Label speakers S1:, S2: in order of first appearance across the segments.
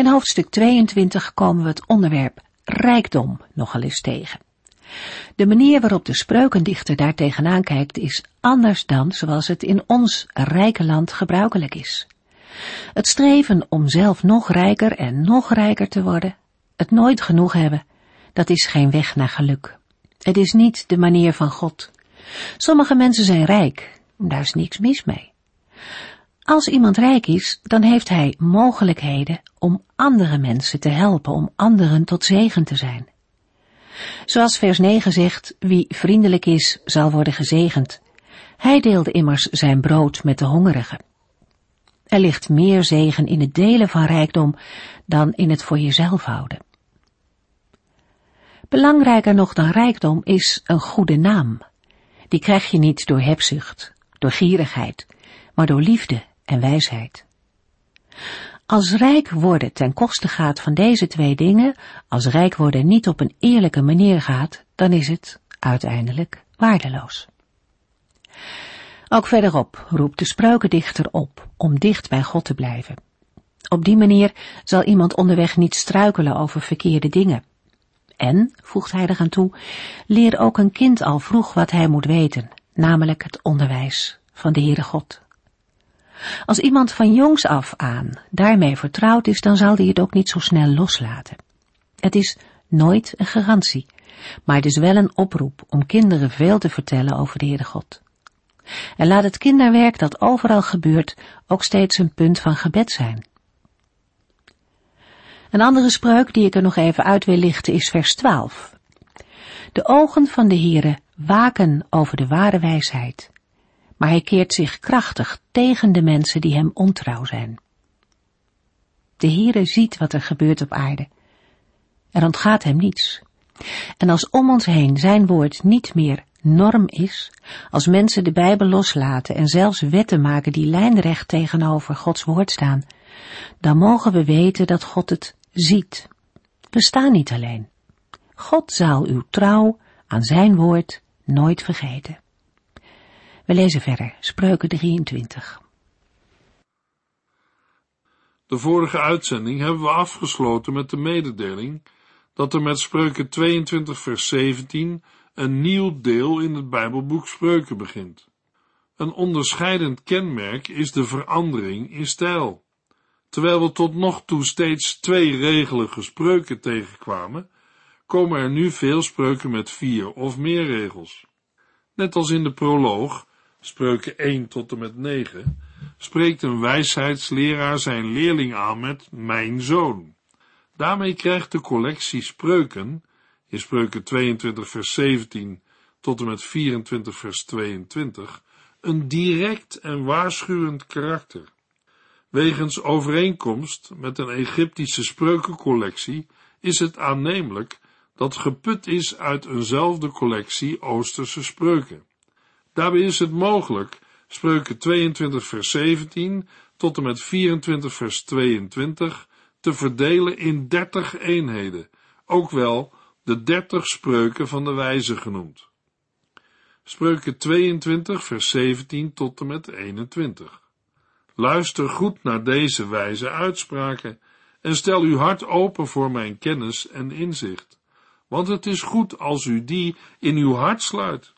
S1: In hoofdstuk 22 komen we het onderwerp rijkdom nogal eens tegen. De manier waarop de spreukendichter daar tegenaan kijkt is anders dan zoals het in ons rijke land gebruikelijk is. Het streven om zelf nog rijker en nog rijker te worden, het nooit genoeg hebben, dat is geen weg naar geluk. Het is niet de manier van God. Sommige mensen zijn rijk, daar is niks mis mee. Als iemand rijk is, dan heeft hij mogelijkheden om andere mensen te helpen, om anderen tot zegen te zijn. Zoals vers 9 zegt, wie vriendelijk is, zal worden gezegend. Hij deelde immers zijn brood met de hongerigen. Er ligt meer zegen in het delen van rijkdom dan in het voor jezelf houden. Belangrijker nog dan rijkdom is een goede naam. Die krijg je niet door hebzucht, door gierigheid, maar door liefde en wijsheid. Als rijk worden ten koste gaat van deze twee dingen, als rijk worden niet op een eerlijke manier gaat, dan is het uiteindelijk waardeloos. Ook verderop roept de spreukendichter op om dicht bij God te blijven. Op die manier zal iemand onderweg niet struikelen over verkeerde dingen. En, voegt hij eraan toe, leer ook een kind al vroeg wat hij moet weten, namelijk het onderwijs van de Heere God. Als iemand van jongs af aan daarmee vertrouwd is, dan zal hij het ook niet zo snel loslaten. Het is nooit een garantie, maar het is wel een oproep om kinderen veel te vertellen over de Heere God. En laat het kinderwerk dat overal gebeurt ook steeds een punt van gebed zijn. Een andere spreuk die ik er nog even uit wil lichten is vers 12. De ogen van de Heere waken over de ware wijsheid, maar hij keert zich krachtig tegen de mensen die hem ontrouw zijn. De Heere ziet wat er gebeurt op aarde. Er ontgaat hem niets. En als om ons heen zijn woord niet meer norm is, als mensen de Bijbel loslaten en zelfs wetten maken die lijnrecht tegenover Gods woord staan, dan mogen we weten dat God het ziet. We staan niet alleen. God zal uw trouw aan zijn woord nooit vergeten. We lezen verder, Spreuken 23.
S2: De vorige uitzending hebben we afgesloten met de mededeling dat er met Spreuken 22 vers 17 een nieuw deel in het Bijbelboek Spreuken begint. Een onderscheidend kenmerk is de verandering in stijl. Terwijl we tot nog toe steeds twee regelige spreuken tegenkwamen, komen er nu veel spreuken met vier of meer regels. Net als in de proloog spreuken 1 tot en met 9, spreekt een wijsheidsleraar zijn leerling aan met mijn zoon. Daarmee krijgt de collectie spreuken, in spreuken 22 vers 17 tot en met 24 vers 22, een direct en waarschuwend karakter. Wegens overeenkomst met een Egyptische spreukencollectie is het aannemelijk dat geput is uit eenzelfde collectie Oosterse spreuken. Daarbij is het mogelijk spreuken 22 vers 17 tot en met 24 vers 22 te verdelen in 30 eenheden, ook wel de 30 spreuken van de wijze genoemd. Spreuken 22 vers 17 tot en met 21. Luister goed naar deze wijze uitspraken en stel uw hart open voor mijn kennis en inzicht, want het is goed als u die in uw hart sluit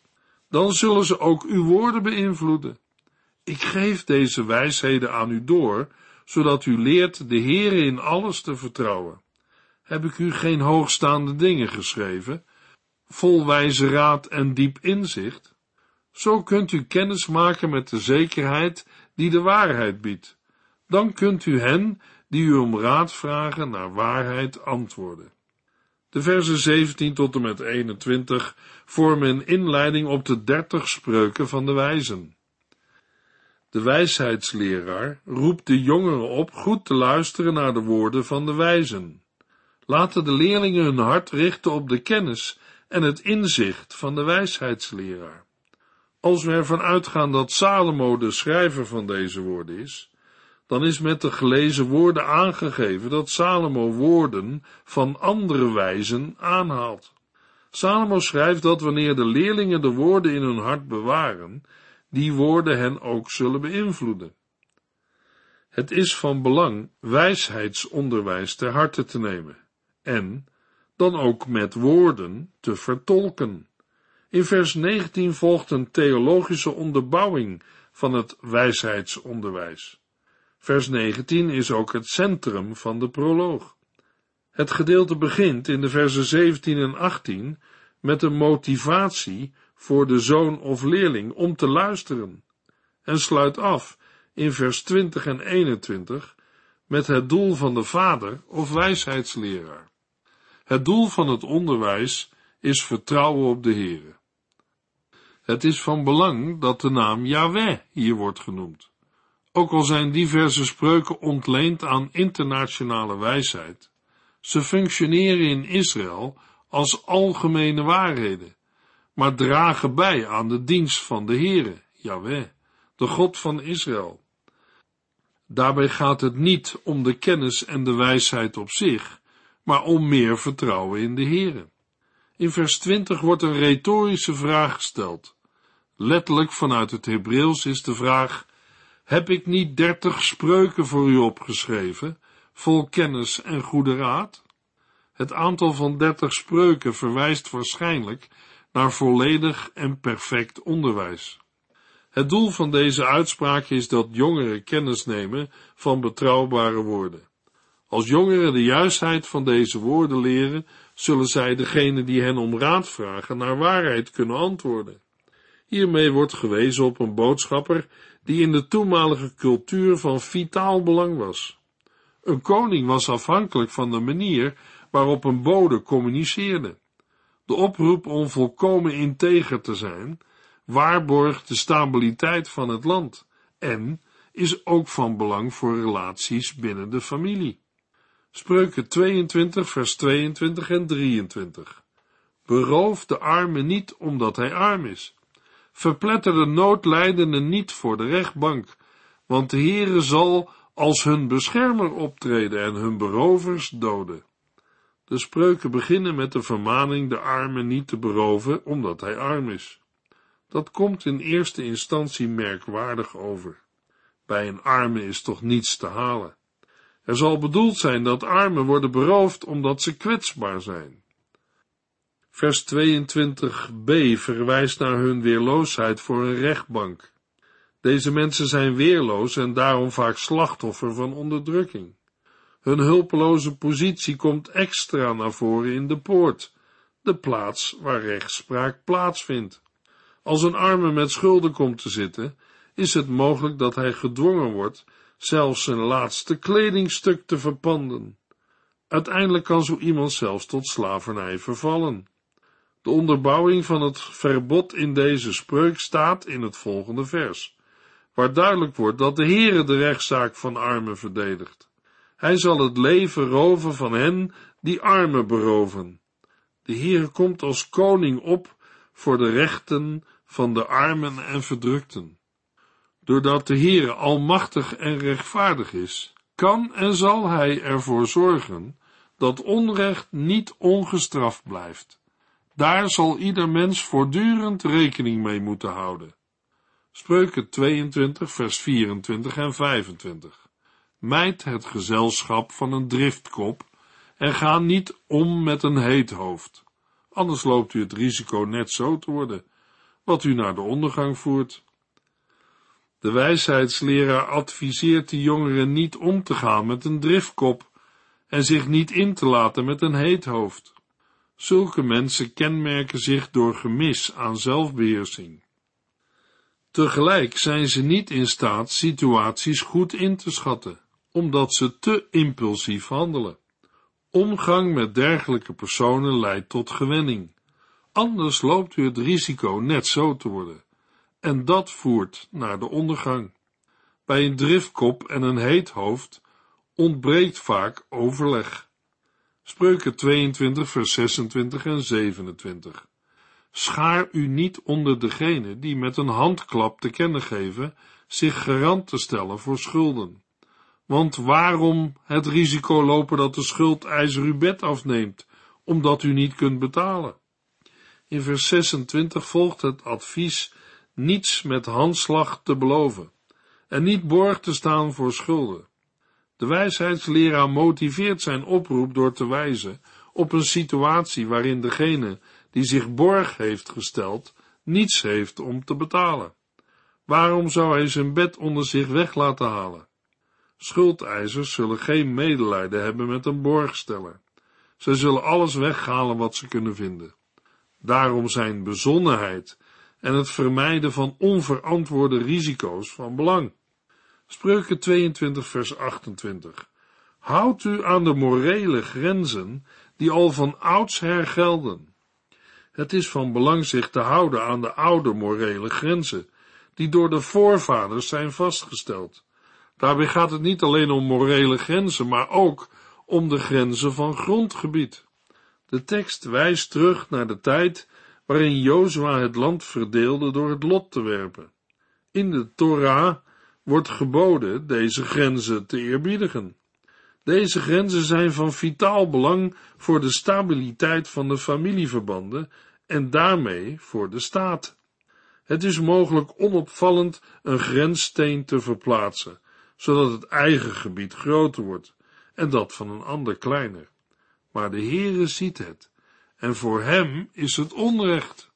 S2: dan zullen ze ook uw woorden beïnvloeden. Ik geef deze wijsheden aan u door, zodat u leert de Heere in alles te vertrouwen. Heb ik u geen hoogstaande dingen geschreven, vol wijze raad en diep inzicht? Zo kunt u kennis maken met de zekerheid die de waarheid biedt. Dan kunt u hen die u om raad vragen naar waarheid antwoorden. De versen 17 tot en met 21 vormen een inleiding op de dertig spreuken van de wijzen. De wijsheidsleraar roept de jongeren op goed te luisteren naar de woorden van de wijzen. Laten de leerlingen hun hart richten op de kennis en het inzicht van de wijsheidsleraar. Als we ervan uitgaan dat Salomo de schrijver van deze woorden is, dan is met de gelezen woorden aangegeven dat Salomo woorden van andere wijzen aanhaalt. Salomo schrijft dat wanneer de leerlingen de woorden in hun hart bewaren, die woorden hen ook zullen beïnvloeden. Het is van belang wijsheidsonderwijs ter harte te nemen en dan ook met woorden te vertolken. In vers 19 volgt een theologische onderbouwing van het wijsheidsonderwijs. Vers 19 is ook het centrum van de proloog. Het gedeelte begint in de versen 17 en 18 met een motivatie voor de zoon of leerling om te luisteren en sluit af in vers 20 en 21 met het doel van de vader of wijsheidsleraar. Het doel van het onderwijs is vertrouwen op de Heere. Het is van belang dat de naam Yahweh hier wordt genoemd. Ook al zijn diverse spreuken ontleend aan internationale wijsheid, ze functioneren in Israël als algemene waarheden, maar dragen bij aan de dienst van de Heere, Yahweh, de God van Israël. Daarbij gaat het niet om de kennis en de wijsheid op zich, maar om meer vertrouwen in de Heere. In vers 20 wordt een retorische vraag gesteld. Letterlijk vanuit het Hebreeuws is de vraag: Heb ik niet dertig spreuken voor u opgeschreven, vol kennis en goede raad? Het aantal van dertig spreuken verwijst waarschijnlijk naar volledig en perfect onderwijs. Het doel van deze uitspraak is dat jongeren kennis nemen van betrouwbare woorden. Als jongeren de juistheid van deze woorden leren, zullen zij degene die hen om raad vragen naar waarheid kunnen antwoorden. Hiermee wordt gewezen op een boodschapper die in de toenmalige cultuur van vitaal belang was. Een koning was afhankelijk van de manier waarop een bode communiceerde. De oproep om volkomen integer te zijn, waarborgt de stabiliteit van het land en is ook van belang voor relaties binnen de familie. Spreuken 22, vers 22 en 23. Beroof de arme niet omdat hij arm is. Verpletter de noodlijdende niet voor de rechtbank, want de Heere zal als hun beschermer optreden en hun berovers doden. De spreuken beginnen met de vermaning de arme niet te beroven omdat hij arm is. Dat komt in eerste instantie merkwaardig over. Bij een arme is toch niets te halen. Er zal bedoeld zijn dat armen worden beroofd omdat ze kwetsbaar zijn. Vers 22b verwijst naar hun weerloosheid voor een rechtbank. Deze mensen zijn weerloos en daarom vaak slachtoffer van onderdrukking. Hun hulpeloze positie komt extra naar voren in de poort, de plaats waar rechtspraak plaatsvindt. Als een arme met schulden komt te zitten, is het mogelijk dat hij gedwongen wordt zelfs zijn laatste kledingstuk te verpanden. Uiteindelijk kan zo iemand zelfs tot slavernij vervallen. De onderbouwing van het verbod in deze spreuk staat in het volgende vers, waar duidelijk wordt dat de Heere de rechtszaak van armen verdedigt. Hij zal het leven roven van hen die armen beroven. De Heere komt als koning op voor de rechten van de armen en verdrukten. Doordat de Heere almachtig en rechtvaardig is, kan en zal hij ervoor zorgen dat onrecht niet ongestraft blijft. Daar zal ieder mens voortdurend rekening mee moeten houden. Spreuken 22, vers 24 en 25. Mijd het gezelschap van een driftkop en ga niet om met een heet hoofd. Anders loopt u het risico net zo te worden, wat u naar de ondergang voert. De wijsheidsleraar adviseert de jongeren niet om te gaan met een driftkop en zich niet in te laten met een heet hoofd. Zulke mensen kenmerken zich door gemis aan zelfbeheersing. Tegelijk zijn ze niet in staat situaties goed in te schatten, omdat ze te impulsief handelen. Omgang met dergelijke personen leidt tot gewenning. Anders loopt u het risico net zo te worden en dat voert naar de ondergang. Bij een driftkop en een heet hoofd ontbreekt vaak overleg. Spreuken 22, vers 26 en 27. Schaar u niet onder degene die met een handklap te kennen geven zich garant te stellen voor schulden. Want waarom het risico lopen dat de schuldeiser uw bed afneemt, omdat u niet kunt betalen? In vers 26 volgt het advies niets met handslag te beloven en niet borg te staan voor schulden. De wijsheidsleraar motiveert zijn oproep door te wijzen op een situatie waarin degene die zich borg heeft gesteld niets heeft om te betalen. Waarom zou hij zijn bed onder zich weg laten halen? Schuldeisers zullen geen medelijden hebben met een borgsteller. Zij zullen alles weghalen wat ze kunnen vinden. Daarom zijn bezonnenheid en het vermijden van onverantwoorde risico's van belang. Spreuken 22 vers 28. Houd u aan de morele grenzen die al van oudsher gelden. Het is van belang zich te houden aan de oude morele grenzen, die door de voorvaders zijn vastgesteld. Daarbij gaat het niet alleen om morele grenzen, maar ook om de grenzen van grondgebied. De tekst wijst terug naar de tijd waarin Jozua het land verdeelde door het lot te werpen. In de Torah wordt geboden deze grenzen te eerbiedigen. Deze grenzen zijn van vitaal belang voor de stabiliteit van de familieverbanden en daarmee voor de staat. Het is mogelijk onopvallend een grenssteen te verplaatsen, zodat het eigen gebied groter wordt en dat van een ander kleiner. Maar de Heere ziet het, en voor hem is het onrecht.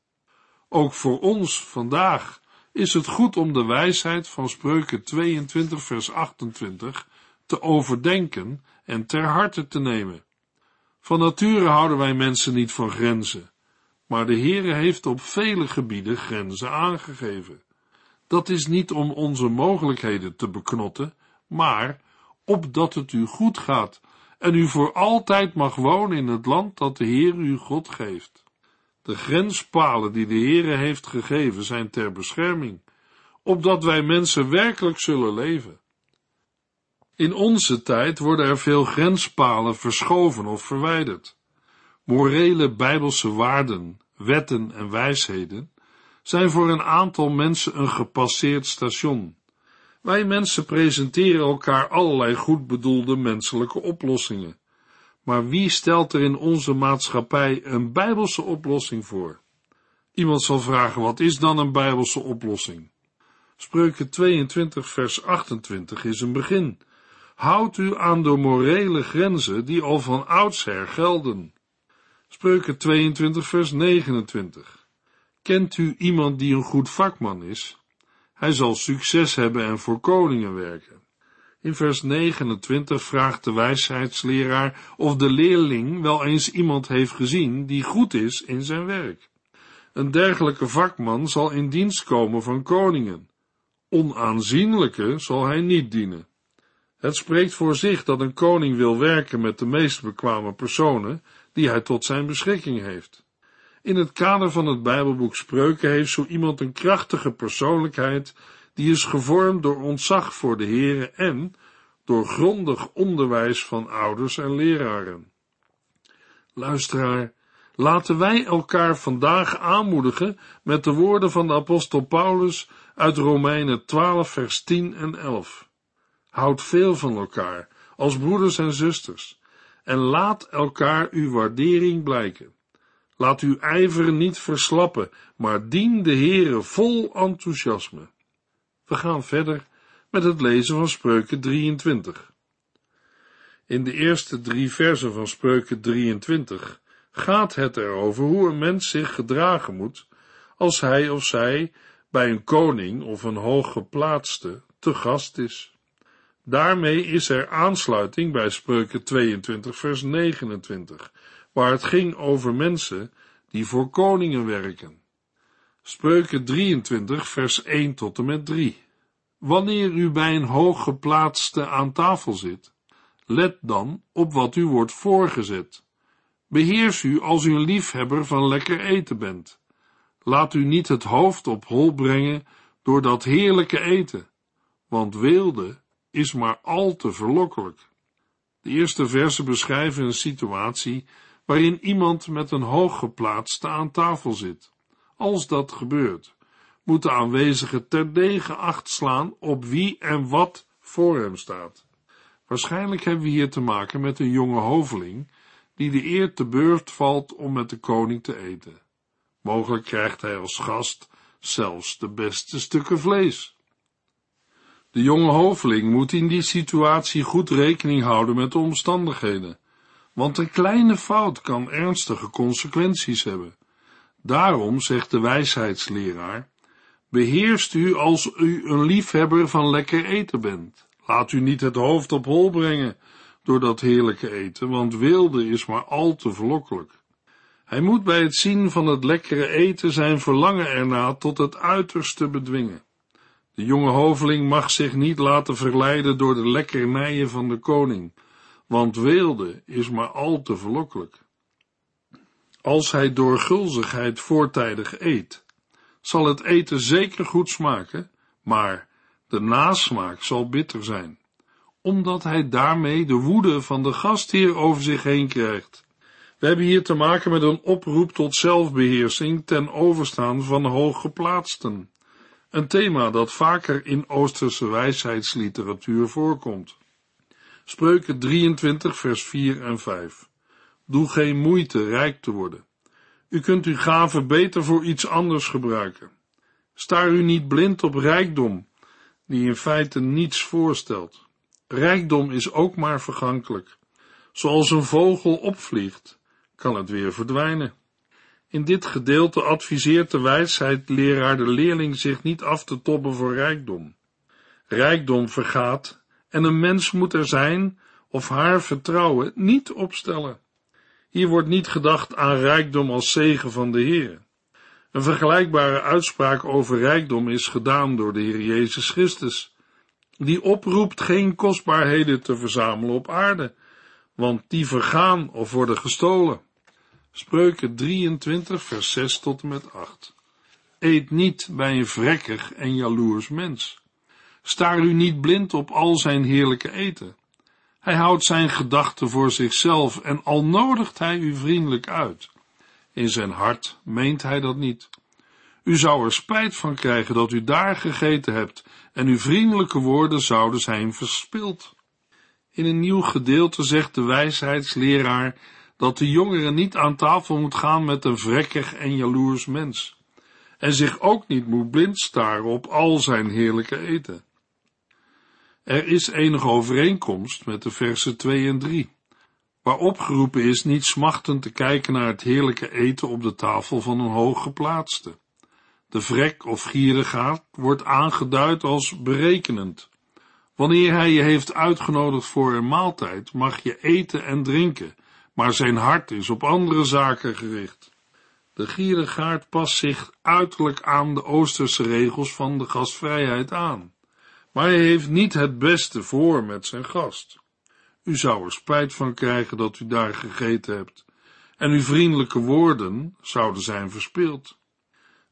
S2: Ook voor ons vandaag is het goed om de wijsheid van Spreuken 22 vers 28 te overdenken en ter harte te nemen. Van nature houden wij mensen niet van grenzen, maar de Heere heeft op vele gebieden grenzen aangegeven. Dat is niet om onze mogelijkheden te beknotten, maar opdat het u goed gaat en u voor altijd mag wonen in het land dat de Heer uw God geeft. De grenspalen die de Heere heeft gegeven zijn ter bescherming, opdat wij mensen werkelijk zullen leven. In onze tijd worden er veel grenspalen verschoven of verwijderd. Morele bijbelse waarden, wetten en wijsheden zijn voor een aantal mensen een gepasseerd station. Wij mensen presenteren elkaar allerlei goed bedoelde menselijke oplossingen. Maar wie stelt er in onze maatschappij een bijbelse oplossing voor? Iemand zal vragen, wat is dan een bijbelse oplossing? Spreuken 22 vers 28 is een begin. Houd u aan de morele grenzen die al van oudsher gelden. Spreuken 22 vers 29. Kent u iemand die een goed vakman is? Hij zal succes hebben en voor koningen werken. In vers 29 vraagt de wijsheidsleraar of de leerling wel eens iemand heeft gezien die goed is in zijn werk. Een dergelijke vakman zal in dienst komen van koningen. Onaanzienlijke zal hij niet dienen. Het spreekt voor zich dat een koning wil werken met de meest bekwame personen die hij tot zijn beschikking heeft. In het kader van het Bijbelboek Spreuken heeft zo iemand een krachtige persoonlijkheid die is gevormd door ontzag voor de Heere en door grondig onderwijs van ouders en leraren. Luisteraar, laten wij elkaar vandaag aanmoedigen met de woorden van de apostel Paulus uit Romeinen 12 vers 10 en 11. Houd veel van elkaar, als broeders en zusters, en laat elkaar uw waardering blijken. Laat uw ijver niet verslappen, maar dien de Heere vol enthousiasme. We gaan verder met het lezen van Spreuken 23. In de eerste drie versen van Spreuken 23 gaat het erover hoe een mens zich gedragen moet als hij of zij bij een koning of een hooggeplaatste te gast is. Daarmee is er aansluiting bij Spreuken 22 vers 29, waar het ging over mensen die voor koningen werken. Spreuken 23 vers 1 tot en met 3. Wanneer u bij een hooggeplaatste aan tafel zit, let dan op wat u wordt voorgezet. Beheers u als u een liefhebber van lekker eten bent. Laat u niet het hoofd op hol brengen door dat heerlijke eten, want weelde is maar al te verlokkelijk. De eerste versen beschrijven een situatie waarin iemand met een hooggeplaatste aan tafel zit. Als dat gebeurt, moet de aanwezige terdege acht slaan op wie en wat voor hem staat. Waarschijnlijk hebben we hier te maken met een jonge hoveling die de eer te beurt valt om met de koning te eten. Mogelijk krijgt hij als gast zelfs de beste stukken vlees. De jonge hoveling moet in die situatie goed rekening houden met de omstandigheden, want een kleine fout kan ernstige consequenties hebben. Daarom zegt de wijsheidsleraar, beheerst u als u een liefhebber van lekker eten bent. Laat u niet het hoofd op hol brengen door dat heerlijke eten, want wilde is maar al te verlokkelijk. Hij moet bij het zien van het lekkere eten zijn verlangen erna tot het uiterste bedwingen. De jonge hoveling mag zich niet laten verleiden door de lekkernijen van de koning, want weelde is maar al te verlokkelijk. Als hij door gulzigheid voortijdig eet, zal het eten zeker goed smaken, maar de nasmaak zal bitter zijn, omdat hij daarmee de woede van de gastheer over zich heen krijgt. We hebben hier te maken met een oproep tot zelfbeheersing ten overstaan van hooggeplaatsten. Een thema dat vaker in Oosterse wijsheidsliteratuur voorkomt. Spreuken 23 vers 4 en 5. Doe geen moeite rijk te worden. U kunt uw gaven beter voor iets anders gebruiken. Staar u niet blind op rijkdom, die in feite niets voorstelt. Rijkdom is ook maar vergankelijk. Zoals een vogel opvliegt, kan het weer verdwijnen. In dit gedeelte adviseert de wijsheidleraar de leerling zich niet af te tobben voor rijkdom. Rijkdom vergaat en een mens moet er zijn of haar vertrouwen niet opstellen. Hier wordt niet gedacht aan rijkdom als zegen van de Heer. Een vergelijkbare uitspraak over rijkdom is gedaan door de Heer Jezus Christus, die oproept geen kostbaarheden te verzamelen op aarde, want die vergaan of worden gestolen. Spreuken 23, vers 6 tot en met 8. Eet niet bij een vrekkig en jaloers mens. Staar u niet blind op al zijn heerlijke eten. Hij houdt zijn gedachten voor zichzelf en al nodigt hij u vriendelijk uit. In zijn hart meent hij dat niet. U zou er spijt van krijgen dat u daar gegeten hebt en uw vriendelijke woorden zouden zijn verspild. In een nieuw gedeelte zegt de wijsheidsleraar dat de jongere niet aan tafel moet gaan met een vrekkig en jaloers mens, en zich ook niet moet blind staren op al zijn heerlijke eten. Er is enige overeenkomst met de versen 2 en 3, waar opgeroepen is niet smachtend te kijken naar het heerlijke eten op de tafel van een hooggeplaatste. De vrek of gierigaard wordt aangeduid als berekenend. Wanneer hij je heeft uitgenodigd voor een maaltijd, mag je eten en drinken, maar zijn hart is op andere zaken gericht. De gierigaard past zich uiterlijk aan de Oosterse regels van de gastvrijheid aan, maar hij heeft niet het beste voor met zijn gast. U zou er spijt van krijgen dat u daar gegeten hebt, en uw vriendelijke woorden zouden zijn verspild.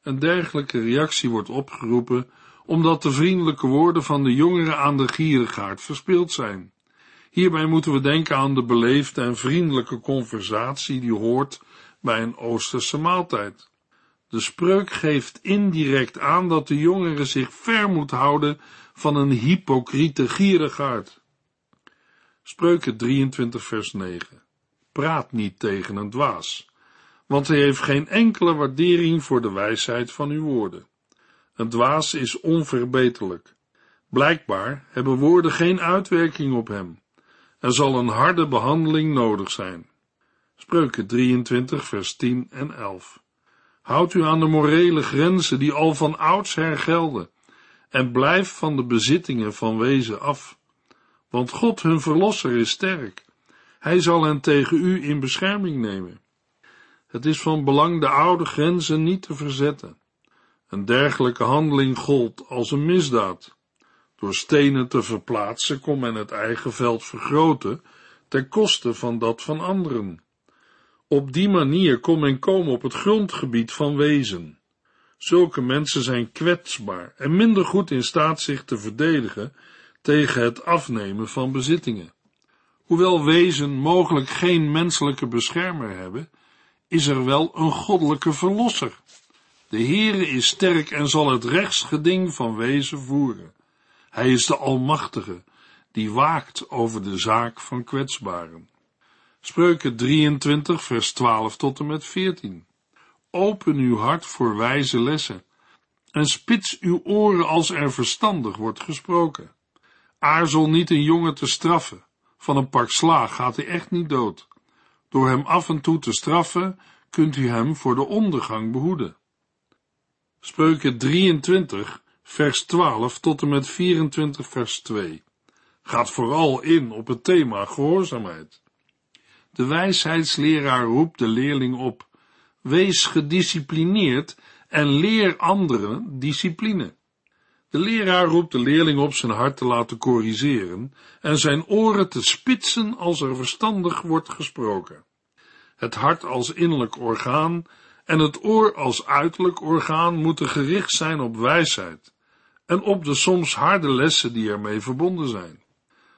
S2: Een dergelijke reactie wordt opgeroepen omdat de vriendelijke woorden van de jongeren aan de gierigaard verspild zijn. Hierbij moeten we denken aan de beleefde en vriendelijke conversatie die hoort bij een Oosterse maaltijd. De spreuk geeft indirect aan dat de jongere zich ver moet houden van een hypocriete gierigaard. Spreuken 23 vers 9 Praat niet tegen een dwaas, want hij heeft geen enkele waardering voor de wijsheid van uw woorden. Een dwaas is onverbeterlijk. Blijkbaar hebben woorden geen uitwerking op hem. Er zal een harde behandeling nodig zijn. Spreuken 23, vers 10 en 11. Houd u aan de morele grenzen die al van oudsher gelden en blijf van de bezittingen van wezen af. Want God hun verlosser is sterk. Hij zal hen tegen u in bescherming nemen. Het is van belang de oude grenzen niet te verzetten. Een dergelijke handeling gold als een misdaad. Door stenen te verplaatsen kon men het eigen veld vergroten ten koste van dat van anderen. Op die manier kon men komen op het grondgebied van wezen. Zulke mensen zijn kwetsbaar en minder goed in staat zich te verdedigen tegen het afnemen van bezittingen. Hoewel wezen mogelijk geen menselijke beschermer hebben, is er wel een goddelijke verlosser. De Heere is sterk en zal het rechtsgeding van wezen voeren. Hij is de Almachtige, die waakt over de zaak van kwetsbaren. Spreuken 23, vers 12 tot en met 14. Open uw hart voor wijze lessen en spits uw oren als er verstandig wordt gesproken. Aarzel niet een jongen te straffen. Van een pak slaag gaat hij echt niet dood. Door hem af en toe te straffen, kunt u hem voor de ondergang behoeden. Spreuken 23, vers 12 tot en met 24, vers 2. Gaat vooral in op het thema gehoorzaamheid. De wijsheidsleraar roept de leerling op: wees gedisciplineerd en leer anderen discipline. De leraar roept de leerling op zijn hart te laten corrigeren en zijn oren te spitsen als er verstandig wordt gesproken. Het hart als innerlijk orgaan en het oor als uiterlijk orgaan moeten gericht zijn op wijsheid en op de soms harde lessen die ermee verbonden zijn.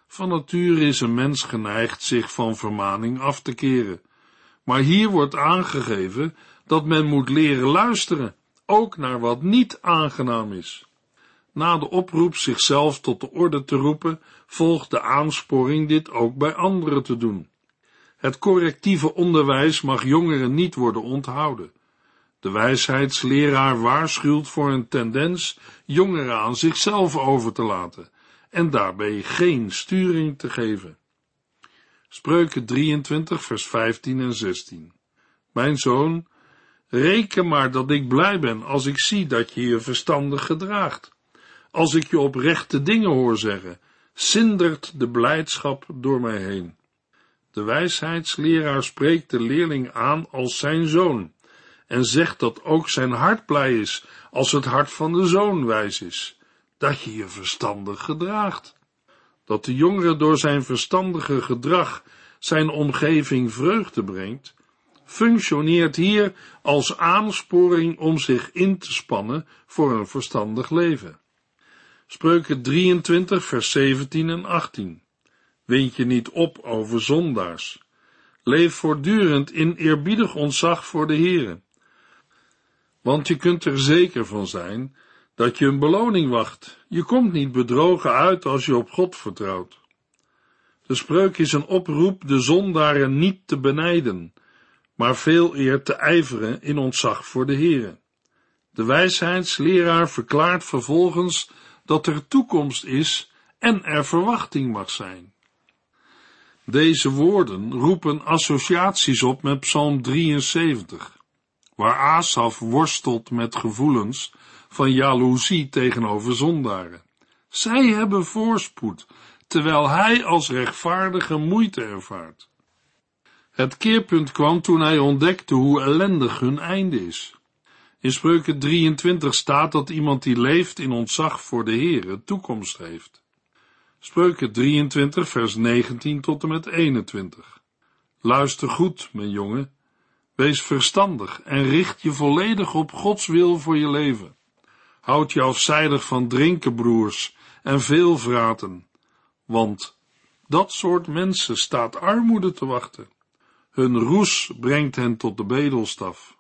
S2: Van nature is een mens geneigd zich van vermaning af te keren, maar hier wordt aangegeven dat men moet leren luisteren, ook naar wat niet aangenaam is. Na de oproep zichzelf tot de orde te roepen, volgt de aansporing dit ook bij anderen te doen. Het correctieve onderwijs mag jongeren niet worden onthouden. De wijsheidsleraar waarschuwt voor een tendens jongeren aan zichzelf over te laten en daarbij geen sturing te geven. Spreuken 23, vers 15 en 16. Mijn zoon, reken maar dat ik blij ben als ik zie dat je je verstandig gedraagt. Als ik je oprechte dingen hoor zeggen, zindert de blijdschap door mij heen. De wijsheidsleraar spreekt de leerling aan als zijn zoon en zegt dat ook zijn hart blij is als het hart van de zoon wijs is, dat je je verstandig gedraagt. Dat de jongere door zijn verstandige gedrag zijn omgeving vreugde brengt, functioneert hier als aansporing om zich in te spannen voor een verstandig leven. Spreuken 23, vers 17 en 18. Wind je niet op over zondaars. Leef voortdurend in eerbiedig ontzag voor de Heere. Want je kunt er zeker van zijn dat je een beloning wacht. Je komt niet bedrogen uit als je op God vertrouwt. De spreuk is een oproep de zondaren niet te benijden, maar veel eer te ijveren in ontzag voor de Heere. De wijsheidsleraar verklaart vervolgens dat er toekomst is en er verwachting mag zijn. Deze woorden roepen associaties op met Psalm 73, waar Asaf worstelt met gevoelens van jaloezie tegenover zondaren. Zij hebben voorspoed, terwijl hij als rechtvaardige moeite ervaart. Het keerpunt kwam toen hij ontdekte hoe ellendig hun einde is. In Spreuken 23 staat dat iemand die leeft in ontzag voor de Heere toekomst heeft. Spreuken 23 vers 19 tot en met 21. Luister goed, mijn jongen. Wees verstandig en richt je volledig op Gods wil voor je leven. Houd je afzijdig van drinken, broers, en veel vraten, want dat soort mensen staat armoede te wachten. Hun roes brengt hen tot de bedelstaf.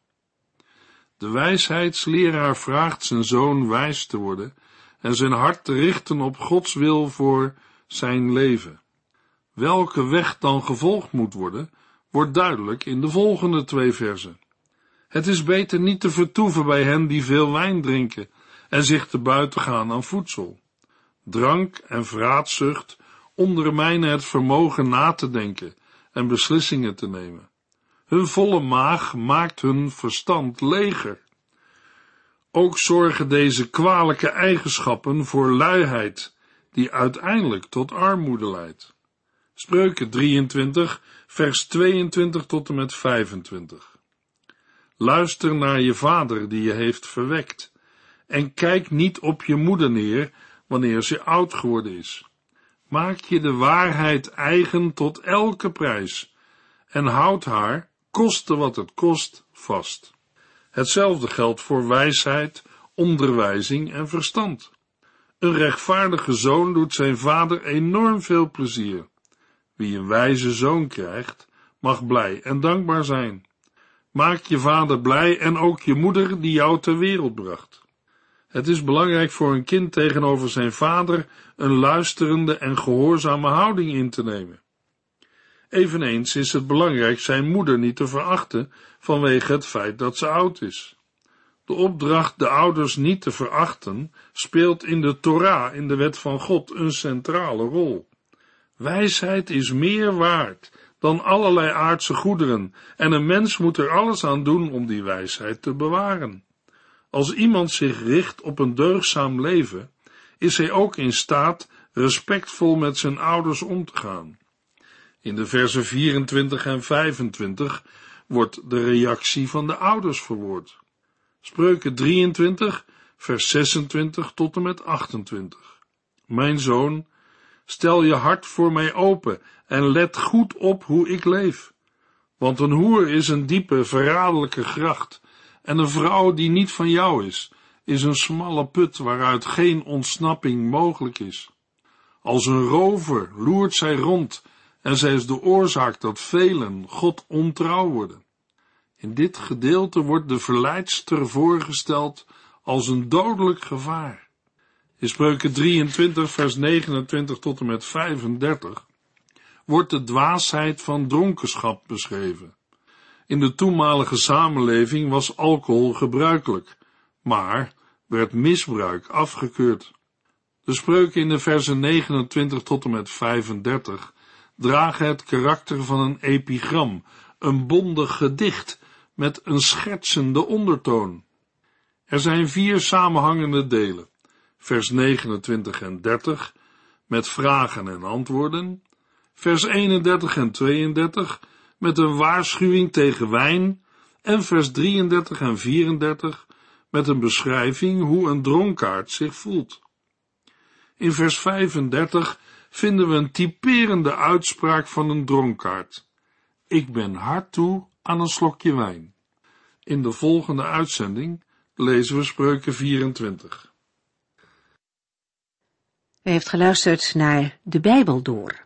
S2: De wijsheidsleraar vraagt zijn zoon wijs te worden en zijn hart te richten op Gods wil voor zijn leven. Welke weg dan gevolgd moet worden, wordt duidelijk in de volgende twee versen. Het is beter niet te vertoeven bij hen die veel wijn drinken en zich te buiten gaan aan voedsel. Drank en vraatzucht ondermijnen het vermogen na te denken en beslissingen te nemen. Hun volle maag maakt hun verstand leger. Ook zorgen deze kwalijke eigenschappen voor luiheid, die uiteindelijk tot armoede leidt. Spreuken 23, vers 22 tot en met 25. Luister naar je vader die je heeft verwekt, en kijk niet op je moeder neer wanneer ze oud geworden is. Maak je de waarheid eigen tot elke prijs, en houd haar koste wat het kost, vast. Hetzelfde geldt voor wijsheid, onderwijzing en verstand. Een rechtvaardige zoon doet zijn vader enorm veel plezier. Wie een wijze zoon krijgt, mag blij en dankbaar zijn. Maak je vader blij en ook je moeder die jou ter wereld bracht. Het is belangrijk voor een kind tegenover zijn vader een luisterende en gehoorzame houding in te nemen. Eveneens is het belangrijk zijn moeder niet te verachten vanwege het feit dat ze oud is. De opdracht de ouders niet te verachten speelt in de Torah, in de wet van God, een centrale rol. Wijsheid is meer waard dan allerlei aardse goederen en een mens moet er alles aan doen om die wijsheid te bewaren. Als iemand zich richt op een deugzaam leven, is hij ook in staat respectvol met zijn ouders om te gaan. In de versen 24 en 25 wordt de reactie van de ouders verwoord. Spreuken 23, vers 26 tot en met 28. Mijn zoon, stel je hart voor mij open en let goed op hoe ik leef. Want een hoer is een diepe, verraderlijke gracht, en een vrouw die niet van jou is, is een smalle put waaruit geen ontsnapping mogelijk is. Als een rover loert zij rond en zij is de oorzaak dat velen God ontrouw worden. In dit gedeelte wordt de verleidster voorgesteld als een dodelijk gevaar. In spreuken 23 vers 29 tot en met 35 wordt de dwaasheid van dronkenschap beschreven. In de toenmalige samenleving was alcohol gebruikelijk, maar werd misbruik afgekeurd. De spreuken in de versen 29 tot en met 35 dragen het karakter van een epigram, een bondig gedicht met een schertsende ondertoon. Er zijn vier samenhangende delen, vers 29 en 30, met vragen en antwoorden, vers 31 en 32, met een waarschuwing tegen wijn, en vers 33 en 34, met een beschrijving hoe een dronkaard zich voelt. In vers 35 vinden we een typerende uitspraak van een dronkaard. Ik ben hard toe aan een slokje wijn. In de volgende uitzending lezen we spreuken 24.
S1: U heeft geluisterd naar De Bijbel Door,